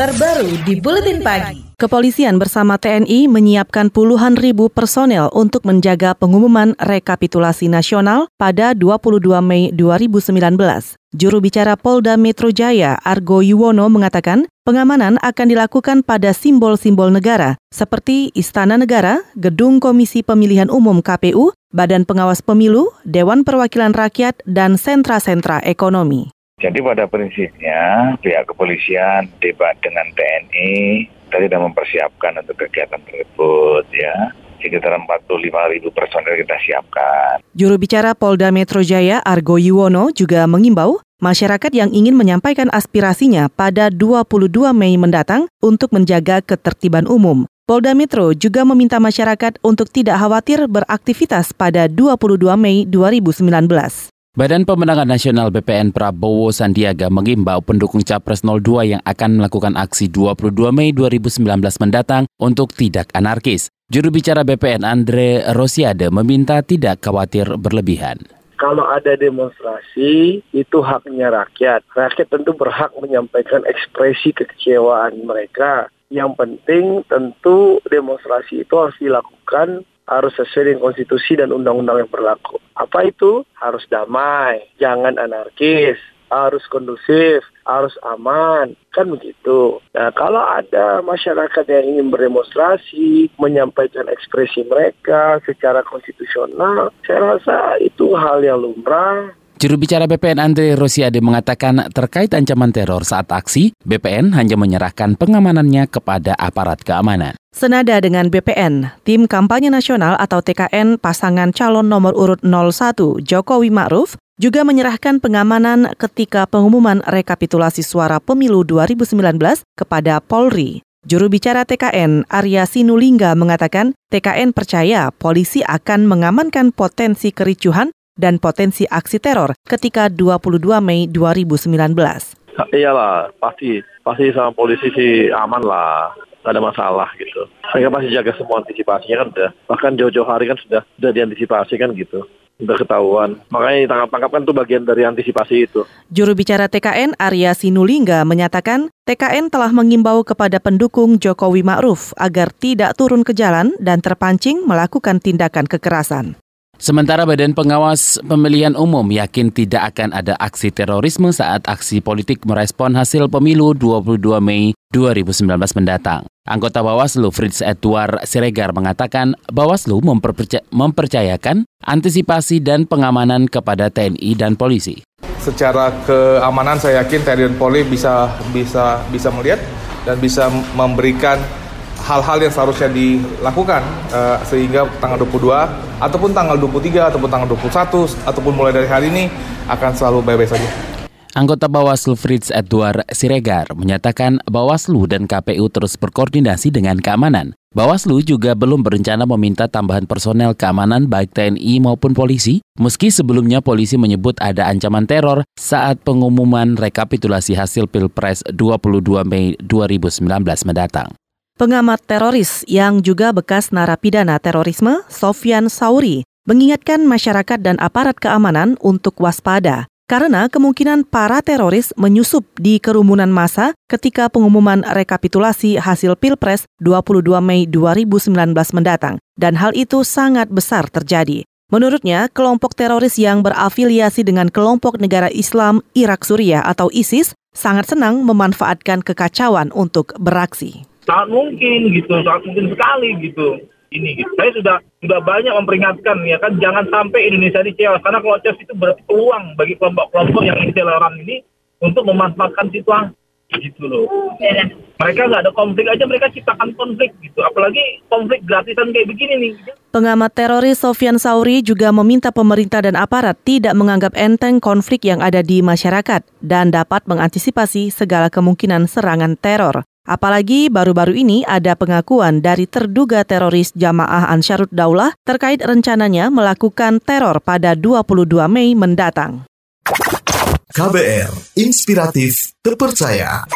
terbaru di Buletin Pagi. Kepolisian bersama TNI menyiapkan puluhan ribu personel untuk menjaga pengumuman rekapitulasi nasional pada 22 Mei 2019. Juru bicara Polda Metro Jaya, Argo Yuwono, mengatakan pengamanan akan dilakukan pada simbol-simbol negara seperti Istana Negara, Gedung Komisi Pemilihan Umum KPU, Badan Pengawas Pemilu, Dewan Perwakilan Rakyat, dan sentra-sentra ekonomi. Jadi pada prinsipnya pihak kepolisian debat dengan TNI tadi sudah mempersiapkan untuk kegiatan tersebut ya. Sekitar 45 ribu personel kita siapkan. Juru bicara Polda Metro Jaya Argo Yuwono juga mengimbau masyarakat yang ingin menyampaikan aspirasinya pada 22 Mei mendatang untuk menjaga ketertiban umum. Polda Metro juga meminta masyarakat untuk tidak khawatir beraktivitas pada 22 Mei 2019. Badan Pemenangan Nasional BPN Prabowo Sandiaga mengimbau pendukung Capres 02 yang akan melakukan aksi 22 Mei 2019 mendatang untuk tidak anarkis. Juru bicara BPN Andre Rosiade meminta tidak khawatir berlebihan kalau ada demonstrasi itu haknya rakyat. Rakyat tentu berhak menyampaikan ekspresi kekecewaan mereka. Yang penting tentu demonstrasi itu harus dilakukan harus sesuai dengan konstitusi dan undang-undang yang berlaku. Apa itu? Harus damai, jangan anarkis, harus kondusif, harus aman, kan begitu. Nah, kalau ada masyarakat yang ingin berdemonstrasi, menyampaikan ekspresi mereka secara konstitusional, saya rasa itu hal yang lumrah, Juru bicara BPN Andre Rosiade mengatakan terkait ancaman teror saat aksi, BPN hanya menyerahkan pengamanannya kepada aparat keamanan. Senada dengan BPN, Tim Kampanye Nasional atau TKN pasangan calon nomor urut 01 Jokowi Ma'ruf juga menyerahkan pengamanan ketika pengumuman rekapitulasi suara pemilu 2019 kepada Polri. Juru bicara TKN, Arya Sinulinga mengatakan TKN percaya polisi akan mengamankan potensi kericuhan dan potensi aksi teror ketika 22 Mei 2019. Iyalah, pasti pasti sama polisi sih aman lah, nggak ada masalah gitu. Mereka pasti jaga semua antisipasinya kan udah, bahkan jauh-jauh hari kan sudah sudah diantisipasi kan gitu udah ketahuan. Makanya tangkap-tangkap kan itu bagian dari antisipasi itu. Juru bicara TKN Arya Sinulinga menyatakan TKN telah mengimbau kepada pendukung Jokowi Ma'ruf agar tidak turun ke jalan dan terpancing melakukan tindakan kekerasan. Sementara Badan Pengawas Pemilihan Umum yakin tidak akan ada aksi terorisme saat aksi politik merespon hasil pemilu 22 Mei 2019 mendatang. Anggota Bawaslu Fritz Edward Siregar mengatakan Bawaslu mempercayakan antisipasi dan pengamanan kepada TNI dan polisi. Secara keamanan saya yakin TNI dan Polri bisa bisa bisa melihat dan bisa memberikan hal-hal yang seharusnya dilakukan uh, sehingga tanggal 22 ataupun tanggal 23 ataupun tanggal 21 ataupun mulai dari hari ini akan selalu baik-baik saja. Anggota Bawaslu Fritz Edward Siregar menyatakan Bawaslu dan KPU terus berkoordinasi dengan keamanan. Bawaslu juga belum berencana meminta tambahan personel keamanan baik TNI maupun polisi, meski sebelumnya polisi menyebut ada ancaman teror saat pengumuman rekapitulasi hasil Pilpres 22 Mei 2019 mendatang. Pengamat teroris yang juga bekas narapidana terorisme, Sofyan Sauri, mengingatkan masyarakat dan aparat keamanan untuk waspada karena kemungkinan para teroris menyusup di kerumunan massa ketika pengumuman rekapitulasi hasil Pilpres 22 Mei 2019 mendatang dan hal itu sangat besar terjadi. Menurutnya, kelompok teroris yang berafiliasi dengan kelompok negara Islam Irak Suriah atau ISIS sangat senang memanfaatkan kekacauan untuk beraksi sangat mungkin gitu sangat mungkin sekali gitu ini gitu. Saya sudah sudah banyak memperingatkan ya kan jangan sampai Indonesia ini chaos karena kalau chaos itu berarti peluang bagi kelompok-kelompok yang intoleran ini untuk memanfaatkan situasi gitu loh. Mereka nggak ada konflik aja mereka ciptakan konflik gitu. Apalagi konflik gratisan kayak begini nih. Pengamat teroris Sofian Sauri juga meminta pemerintah dan aparat tidak menganggap enteng konflik yang ada di masyarakat dan dapat mengantisipasi segala kemungkinan serangan teror. Apalagi baru-baru ini ada pengakuan dari terduga teroris Jamaah Ansarut Daulah terkait rencananya melakukan teror pada 22 Mei mendatang. KBR, inspiratif, terpercaya.